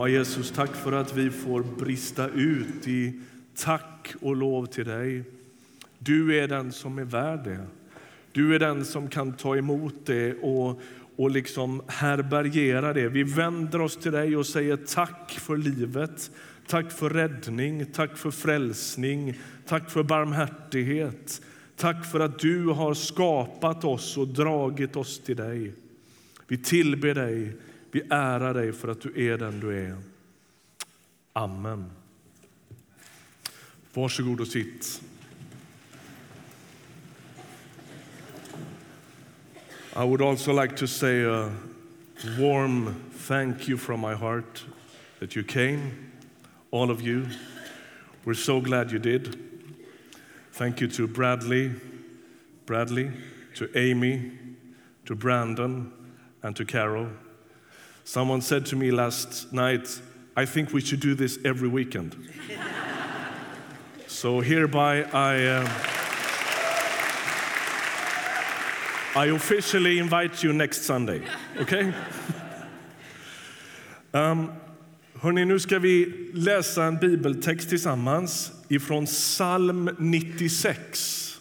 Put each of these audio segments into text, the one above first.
Ja, Jesus, tack för att vi får brista ut i tack och lov till dig. Du är den som är värd det. Du är den som kan ta emot det och, och liksom härbärgera det. Vi vänder oss till dig och säger tack för livet, tack för räddning, tack för frälsning, tack för barmhärtighet. Tack för att du har skapat oss och dragit oss till dig. Vi tillber dig, vi ärar dig för att du är den du är. Amen. Varsågod och sitt. I would also like to say a warm thank you from my heart that you came, all of you. We're so glad you did. Thank you to Bradley, Bradley, to Amy, to Brandon, and to Carol. Someone said to me last night, I think we should do this every weekend. so hereby I. Uh, I officially invite you next Sunday. Okay? Um, hörni, nu ska vi läsa en bibeltext tillsammans ifrån psalm 96.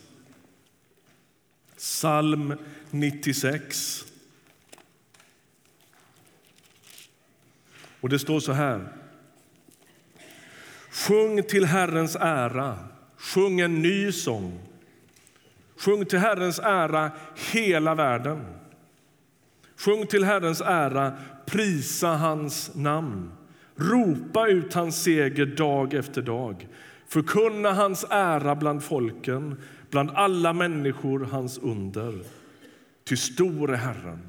Psalm 96. Och det står så här. Sjung till Herrens ära, sjung en ny sång. Sjung till Herrens ära hela världen. Sjung till Herrens ära, prisa hans namn. Ropa ut hans seger dag efter dag. Förkunna hans ära bland folken, bland alla människor hans under. Ty stor är Herren,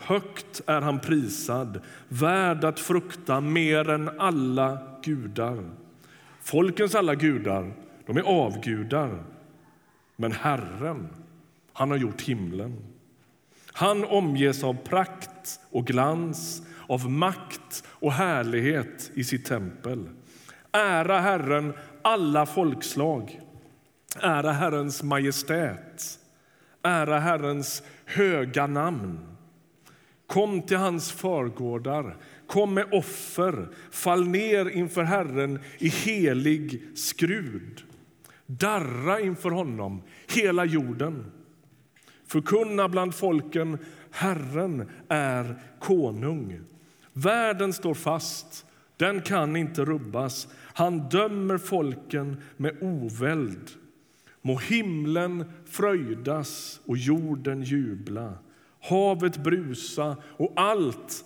högt är han prisad, värd att frukta mer än alla gudar. Folkens alla gudar, de är avgudar, men Herren, han har gjort himlen. Han omges av prakt och glans, av makt och härlighet i sitt tempel. Ära Herren, alla folkslag. Ära Herrens majestät. Ära Herrens höga namn. Kom till hans förgårdar, kom med offer, fall ner inför Herren i helig skrud. Darra inför honom, hela jorden. Förkunna bland folken, Herren är konung. Världen står fast, den kan inte rubbas. Han dömer folken med oväld. Må himlen fröjdas och jorden jubla, havet brusa och allt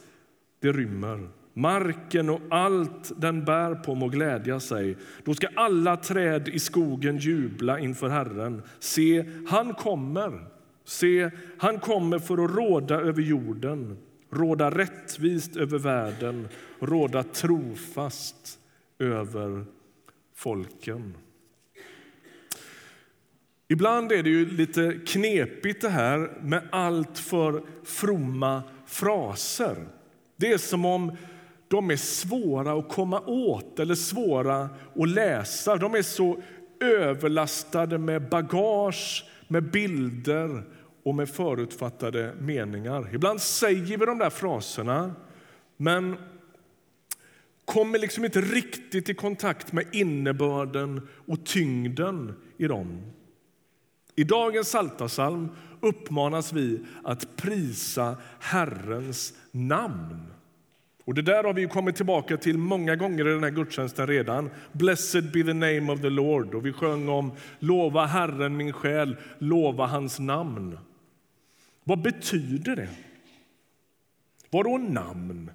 det rymmer. Marken och allt den bär på må glädja sig. Då ska alla träd i skogen jubla inför Herren. Se, han kommer. Se, han kommer för att råda över jorden, råda rättvist över världen, råda trofast över folken. Ibland är det ju lite knepigt det här med allt för fromma fraser. Det är som om de är svåra att komma åt eller svåra att läsa. De är så överlastade med bagage, med bilder och med förutfattade meningar. Ibland säger vi de där fraserna, men kommer liksom inte riktigt i kontakt med innebörden och tyngden i dem. I dagens Saltasalm uppmanas vi att prisa Herrens namn. Och Det där har vi kommit tillbaka till många gånger i den här gudstjänsten redan. Blessed be the name of the Lord. Och vi sjöng om lova Herren min själ, lova hans namn. Vad betyder det? Vadå namn?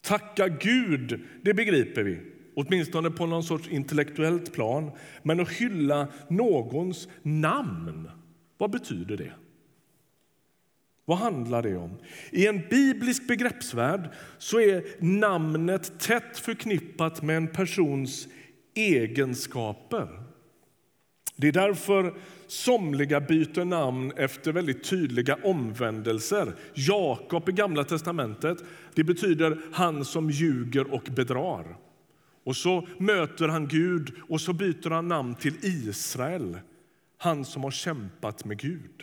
Tacka Gud, det begriper vi. Åtminstone på någon sorts intellektuellt plan. Men att hylla någons namn, vad betyder det? Vad handlar det om? I en biblisk begreppsvärld så är namnet tätt förknippat med en persons egenskaper. Det är därför somliga byter namn efter väldigt tydliga omvändelser. Jakob i Gamla testamentet det betyder han som ljuger och bedrar. Och så möter han Gud och så byter han namn till Israel, han som har kämpat med Gud.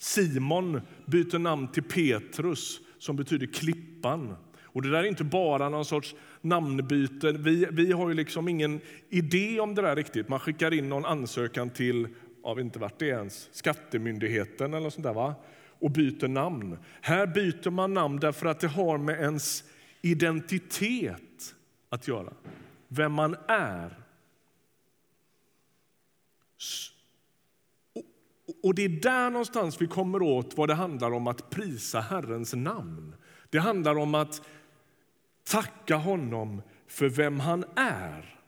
Simon byter namn till Petrus som betyder klippan. Och Det där är inte bara någon sorts namnbyte. Vi, vi har ju liksom ingen idé om det där riktigt. Man skickar in någon ansökan till jag vet inte vart det ens, Skattemyndigheten eller sånt där, va? och byter namn. Här byter man namn därför att det har med ens identitet att göra. Vem man är. Och det är där någonstans vi kommer åt vad det handlar om att prisa Herrens namn. Det handlar om att tacka honom för vem han är.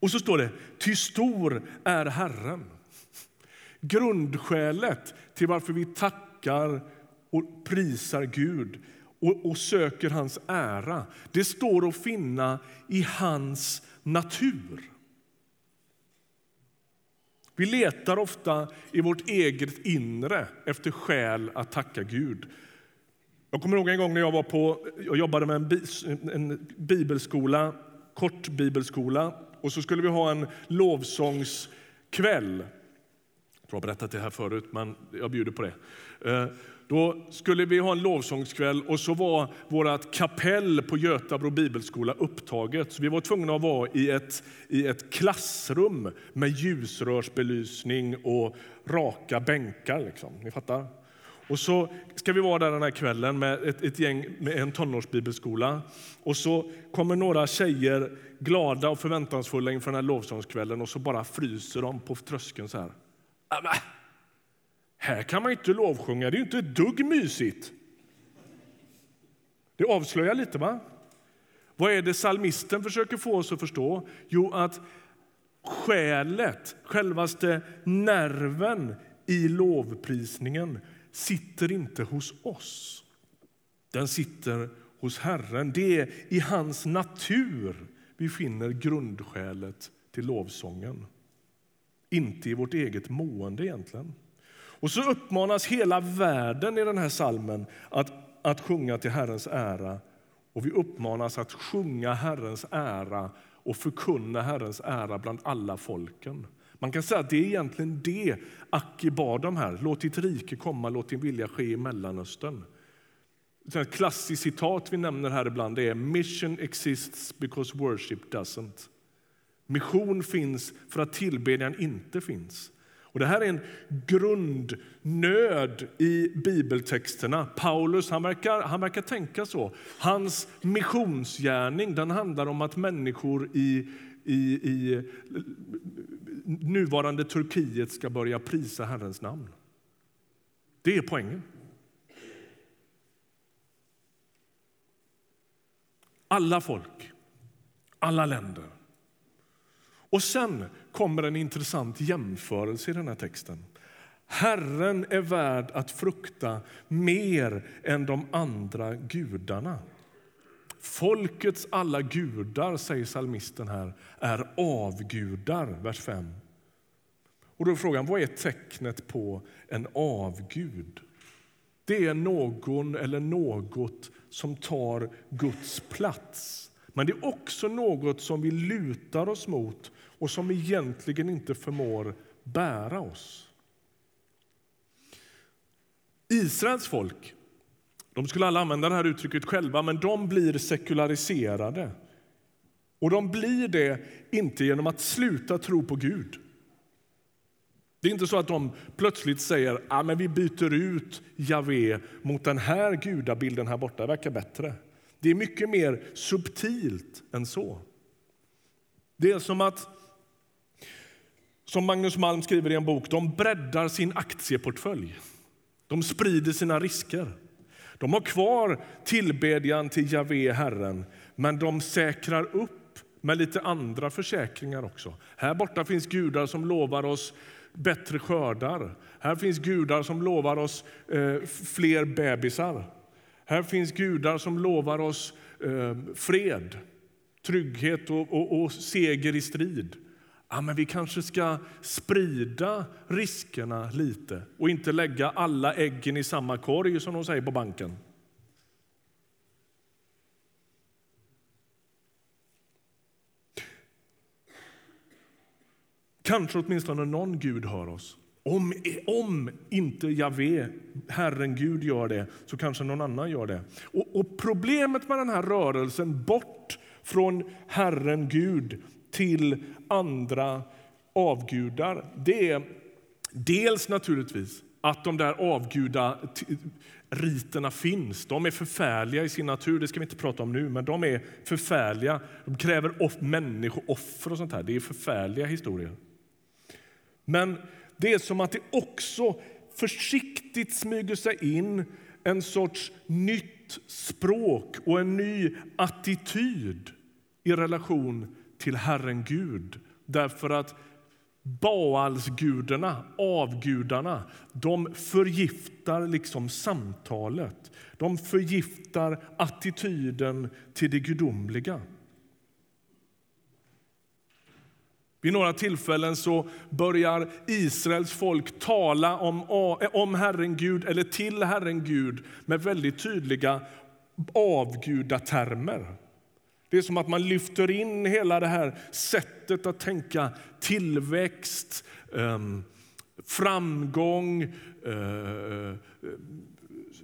Och så står det, ty stor är Herren. Grundskälet till varför vi tackar och prisar Gud och, och söker hans ära, det står att finna i hans natur. Vi letar ofta i vårt eget inre efter skäl att tacka Gud. Jag kommer ihåg en gång när jag var på, jag jobbade med en, en bibelskola, kort bibelskola och så skulle vi ha en lovsångskväll. Jag jag har berättat det här förut, men jag bjuder på det. Eh, då skulle vi ha en lovsångskväll och så var vårt kapell på Götabro bibelskola upptaget. Så vi var tvungna att vara i ett, i ett klassrum med ljusrörsbelysning och raka bänkar. Liksom. Ni fattar? Och så ska vi vara där den här kvällen med ett, ett gäng med en tonårsbibelskola. Och så kommer några tjejer glada och förväntansfulla inför den här lovsångskvällen och så bara fryser de på tröskeln så här. Äh, här kan man inte lovsjunga, det är ju inte ett dugg mysigt. Det avslöjar lite, va? Vad är det salmisten försöker få oss att förstå? Jo, att skälet, självaste nerven i lovprisningen sitter inte hos oss. Den sitter hos Herren. Det är i hans natur vi finner grundskälet till lovsången. Inte i vårt eget mående egentligen. Och så uppmanas hela världen i den här salmen att, att sjunga till Herrens ära. Och vi uppmanas att sjunga Herrens ära och förkunna Herrens ära bland alla folken. Man kan säga att det är egentligen det Aki bad om här. Låt ditt rike komma, låt din vilja ske i Mellanöstern. Ett klassiskt citat vi nämner här ibland är Mission exists because worship doesn't. Mission finns för att tillbedjan inte finns. Och det här är en grundnöd i bibeltexterna. Paulus han verkar, han verkar tänka så. Hans missionsgärning den handlar om att människor i, i, i nuvarande Turkiet ska börja prisa Herrens namn. Det är poängen. Alla folk, alla länder. Och sen kommer en intressant jämförelse i den här texten. Herren är värd att frukta mer än de andra gudarna. Folkets alla gudar, säger salmisten här, är avgudar. Vers 5. Och då är frågan, vad är tecknet på en avgud? Det är någon eller något som tar Guds plats. Men det är också något som vi lutar oss mot och som egentligen inte förmår bära oss. Israels folk de skulle alla använda det här uttrycket själva, men de blir sekulariserade. Och de blir det inte genom att sluta tro på Gud. Det är inte så att de plötsligt säger att ah, vi byter ut Javé mot den här gudabilden här borta, det verkar bättre. Det är mycket mer subtilt än så. Det är som att, som Magnus Malm skriver i en bok, de breddar sin aktieportfölj. De sprider sina risker. De har kvar tillbedjan till Javé, Herren, men de säkrar upp med lite andra försäkringar också. Här borta finns gudar som lovar oss bättre skördar. Här finns gudar som lovar oss eh, fler bebisar. Här finns gudar som lovar oss eh, fred, trygghet och, och, och seger i strid. Ja, men vi kanske ska sprida riskerna lite och inte lägga alla äggen i samma korg, som de säger på banken. Kanske åtminstone någon Gud hör oss Om, om inte Javé, Herren Gud, gör det så kanske någon annan gör det. Och, och Problemet med den här rörelsen bort från Herren Gud till andra avgudar det är dels naturligtvis att de där avgudariterna finns. De är förfärliga i sin natur, det ska vi inte prata om nu, men de är förfärliga. De kräver off människooffer och sånt här. Det är förfärliga historier. Men det är som att det också försiktigt smyger sig in en sorts nytt språk och en ny attityd i relation till Herren Gud. Därför att Baalsgudarna, avgudarna, de förgiftar liksom samtalet. De förgiftar attityden till det gudomliga. Vid några tillfällen så börjar Israels folk tala om, om Herren Gud eller till Herren Gud med väldigt tydliga avgudatermer. Det är som att man lyfter in hela det här sättet att tänka tillväxt, ehm, framgång, eh, eh,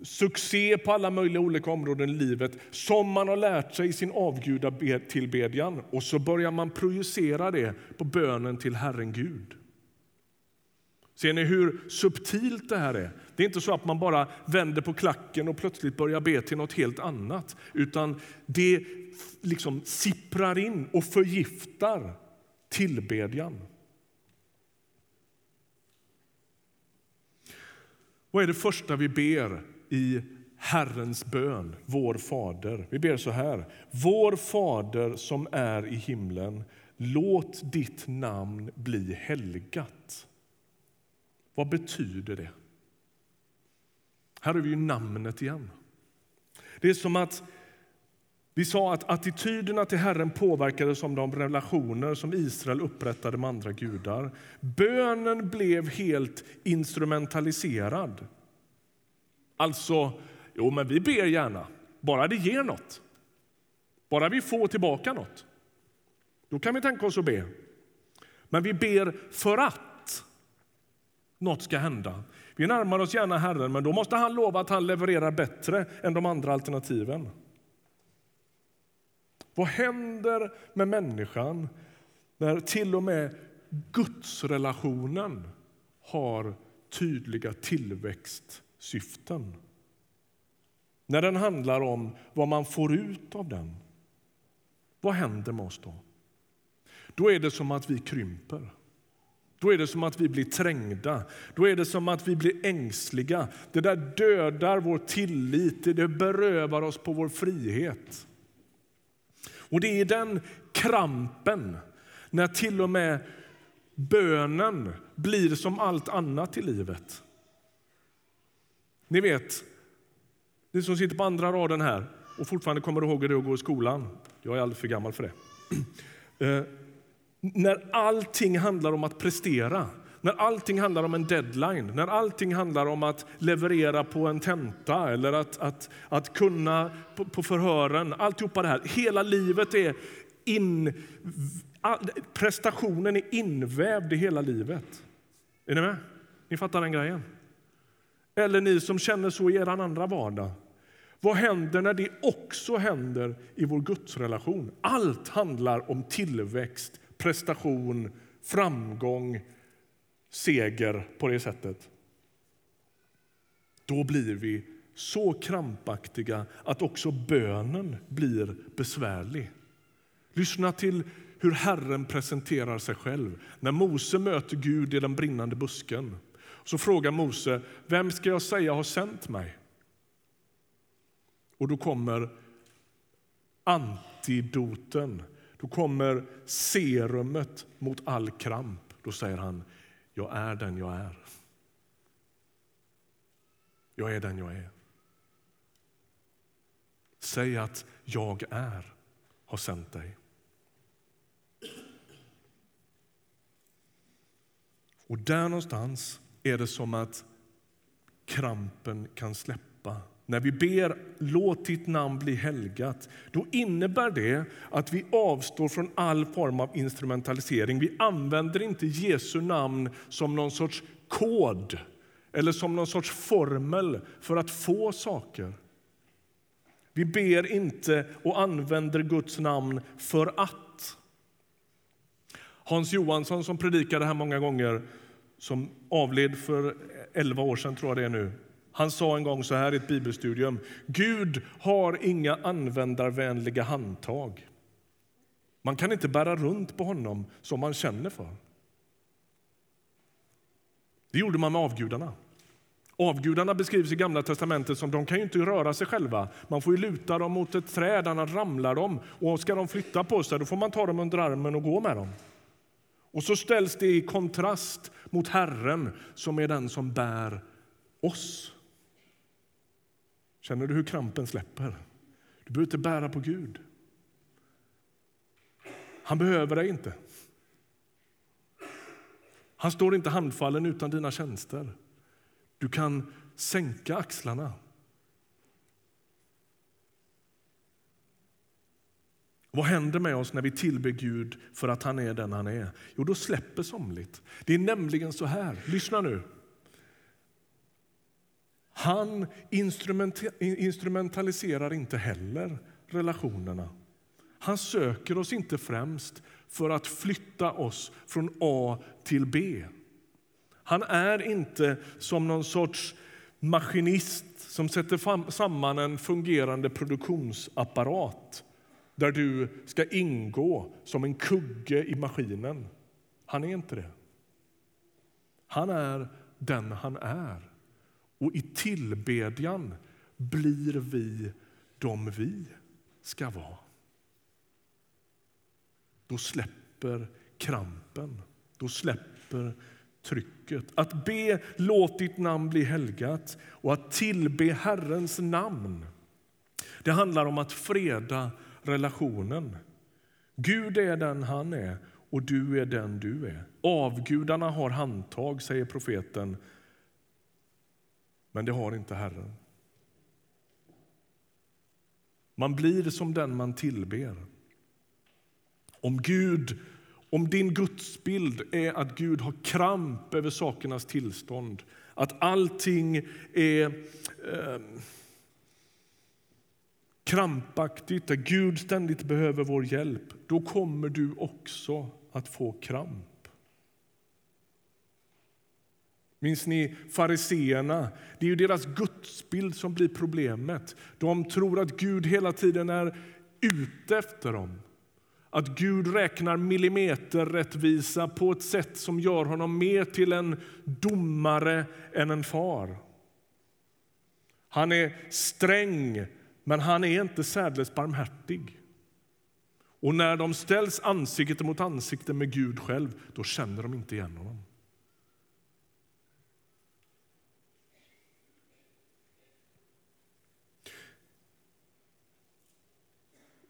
succé på alla möjliga olika områden i livet som man har lärt sig i sin avgudatillbedjan. Och så börjar man projicera det på bönen till Herren Gud. Ser ni hur subtilt det här är? Det är inte så att man bara vänder på klacken och plötsligt börjar be till något helt annat. Utan det liksom sipprar in och förgiftar tillbedjan. Vad är det första vi ber i Herrens bön, vår Fader? Vi ber så här. Vår Fader som är i himlen, låt ditt namn bli helgat. Vad betyder det? Här har vi ju namnet igen. Det är som att vi sa att attityderna till Herren påverkades av de relationer som Israel upprättade med andra gudar. Bönen blev helt instrumentaliserad. Alltså, jo men vi ber gärna, bara det ger något. Bara vi får tillbaka något. Då kan vi tänka oss att be. Men vi ber för att något ska hända. Vi närmar oss gärna Herren, men då måste han lova att han levererar bättre än de andra alternativen. Vad händer med människan när till och med gudsrelationen har tydliga tillväxtsyften? När den handlar om vad man får ut av den. Vad händer med oss då? Då är det som att vi krymper. Då är det som att vi blir trängda, då är det som att vi blir ängsliga. Det där dödar vår tillit, det berövar oss på vår frihet. Och det är den krampen, när till och med bönen blir som allt annat i livet. Ni vet, ni som sitter på andra raden här och fortfarande kommer ihåg hur det är att gå i skolan. Jag är alldeles för gammal för det. Eh, när allting handlar om att prestera, när allting handlar om en deadline, när allting handlar om att leverera på en tenta eller att, att, att kunna på, på förhören, alltihopa det här. Hela livet är in, all, prestationen är invävd i hela livet. Är ni med? Ni fattar den grejen? Eller ni som känner så i er andra vardag. Vad händer när det också händer i vår gudsrelation? Allt handlar om tillväxt, prestation, framgång, seger på det sättet. Då blir vi så krampaktiga att också bönen blir besvärlig. Lyssna till hur Herren presenterar sig själv. När Mose möter Gud i den brinnande busken så frågar Mose vem ska jag säga har sänt mig. Och då kommer antidoten då kommer serumet mot all kramp. Då säger han, jag är den jag är. Jag är den jag är. Säg att jag är har sänt dig. Och där någonstans är det som att krampen kan släppa när vi ber låt ditt namn bli helgat, då innebär det att vi avstår från all form av instrumentalisering. Vi använder inte Jesu namn som någon sorts kod eller som någon sorts formel för att få saker. Vi ber inte och använder Guds namn för att. Hans Johansson, som predikade här många gånger, som avled för 11 år sedan, tror jag det är nu. Han sa en gång så här i ett bibelstudium. Gud har inga användarvänliga handtag. Man kan inte bära runt på honom som man känner för. Det gjorde man med avgudarna. Avgudarna beskrivs i Gamla testamentet som de kan ju inte röra sig själva. Man får ju luta dem mot ett träd, annars ramlar de. Och ska de flytta på sig, då får man ta dem under armen och gå med dem. Och så ställs det i kontrast mot Herren som är den som bär oss. Känner du hur krampen släpper? Du behöver inte bära på Gud. Han behöver dig inte. Han står inte handfallen utan dina tjänster. Du kan sänka axlarna. Vad händer med oss när vi tillber Gud för att han är den han är? Jo, då släpper somligt. Det är nämligen så här, lyssna nu. Han instrumentaliserar inte heller relationerna. Han söker oss inte främst för att flytta oss från A till B. Han är inte som någon sorts maskinist som sätter samman en fungerande produktionsapparat där du ska ingå som en kugge i maskinen. Han är inte det. Han är den han är. Och i tillbedjan blir vi de vi ska vara. Då släpper krampen, då släpper trycket. Att be låt ditt namn bli helgat och att tillbe Herrens namn. Det handlar om att freda relationen. Gud är den han är och du är den du är. Avgudarna har handtag, säger profeten, men det har inte Herren. Man blir som den man tillber. Om Gud, om din gudsbild är att Gud har kramp över sakernas tillstånd, att allting är eh, krampaktigt, att Gud ständigt behöver vår hjälp, då kommer du också att få kramp. Minns ni fariseerna? Det är ju deras gudsbild som blir problemet. De tror att Gud hela tiden är ute efter dem. Att Gud räknar millimeterrättvisa på ett sätt som gör honom mer till en domare än en far. Han är sträng, men han är inte särdeles barmhärtig. Och när de ställs ansikte mot ansikte med Gud själv, då känner de inte igen honom.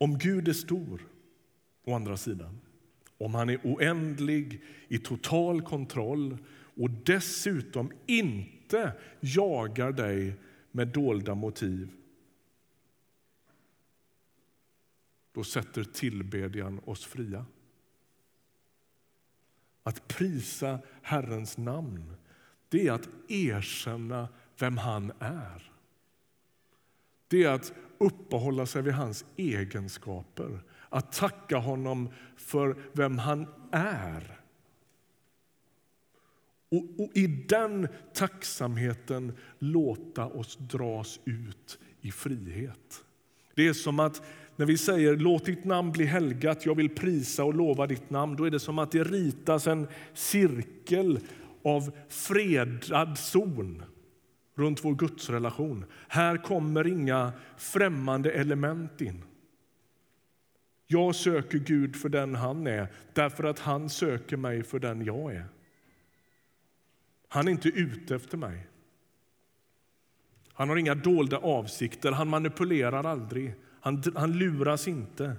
Om Gud är stor, å andra sidan, om han är oändlig, i total kontroll och dessutom inte jagar dig med dolda motiv då sätter tillbedjan oss fria. Att prisa Herrens namn det är att erkänna vem han är. Det är att uppehålla sig vid hans egenskaper, att tacka honom för vem han är. Och, och, I den tacksamheten låta oss dras ut i frihet. Det är som att när vi säger låt ditt namn bli helgat, jag vill prisa och lova ditt namn, då är det som att det ritas en cirkel av fredad zon runt vår gudsrelation. Här kommer inga främmande element in. Jag söker Gud för den han är, därför att han söker mig för den jag är. Han är inte ute efter mig. Han har inga dolda avsikter, han manipulerar aldrig, han, han luras inte.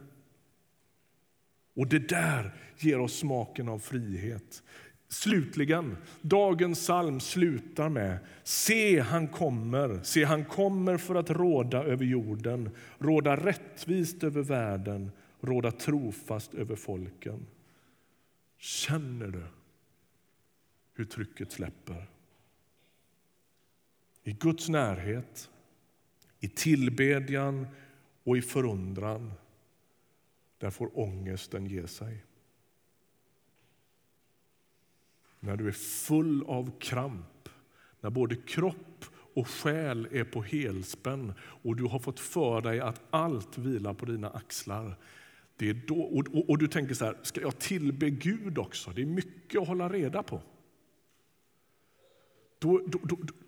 Och det där ger oss smaken av frihet. Slutligen, dagens psalm slutar med Se, han kommer, se, han kommer för att råda över jorden, råda rättvist över världen, råda trofast över folken. Känner du hur trycket släpper? i Guds närhet, i tillbedjan och i förundran, där får ångesten ge sig. När du är full av kramp, när både kropp och själ är på helspänn och du har fått för dig att allt vilar på dina axlar. Det är då, och, och, och du tänker så här, ska jag tillbe Gud också? Det är mycket att hålla reda på. Då, då,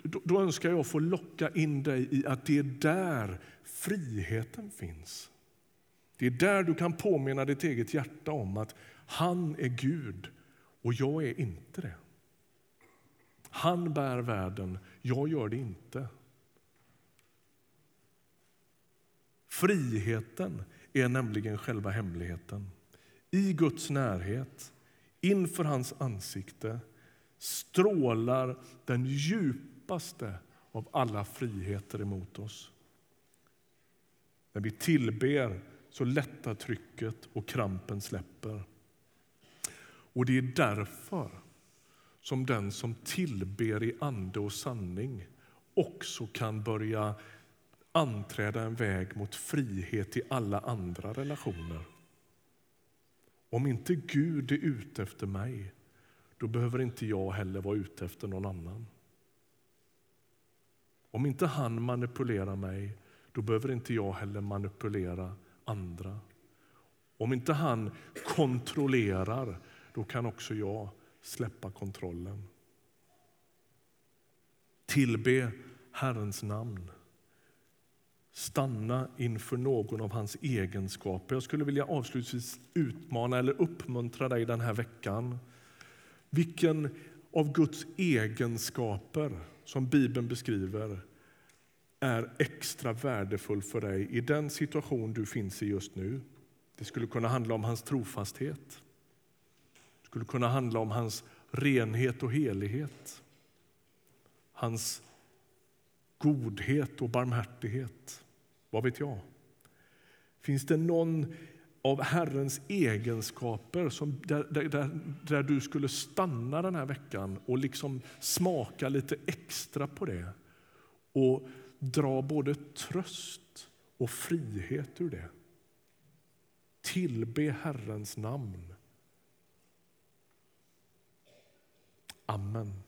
då, då, önskar jag få locka in dig i att det är där friheten finns. Det är där du kan påminna ditt eget hjärta om att han är Gud och jag är inte det. Han bär världen, jag gör det inte. Friheten är nämligen själva hemligheten. I Guds närhet, inför hans ansikte strålar den djupaste av alla friheter emot oss. När vi tillber så lättar trycket och krampen släpper. Och det är därför som den som tillber i ande och sanning också kan börja anträda en väg mot frihet i alla andra relationer. Om inte Gud är ute efter mig, då behöver inte jag heller vara ute efter någon annan. Om inte han manipulerar mig, då behöver inte jag heller manipulera andra. Om inte han kontrollerar, då kan också jag släppa kontrollen. Tillbe Herrens namn. Stanna inför någon av hans egenskaper. Jag skulle vilja avslutningsvis utmana eller uppmuntra dig den här veckan. Vilken av Guds egenskaper som Bibeln beskriver är extra värdefull för dig i den situation du finns i just nu. Det skulle kunna handla om hans trofasthet. Det skulle kunna handla om hans renhet och helighet. Hans godhet och barmhärtighet. Vad vet jag? Finns det någon av Herrens egenskaper som, där, där, där du skulle stanna den här veckan och liksom smaka lite extra på det och dra både tröst och frihet ur det. Tillbe Herrens namn. Amen.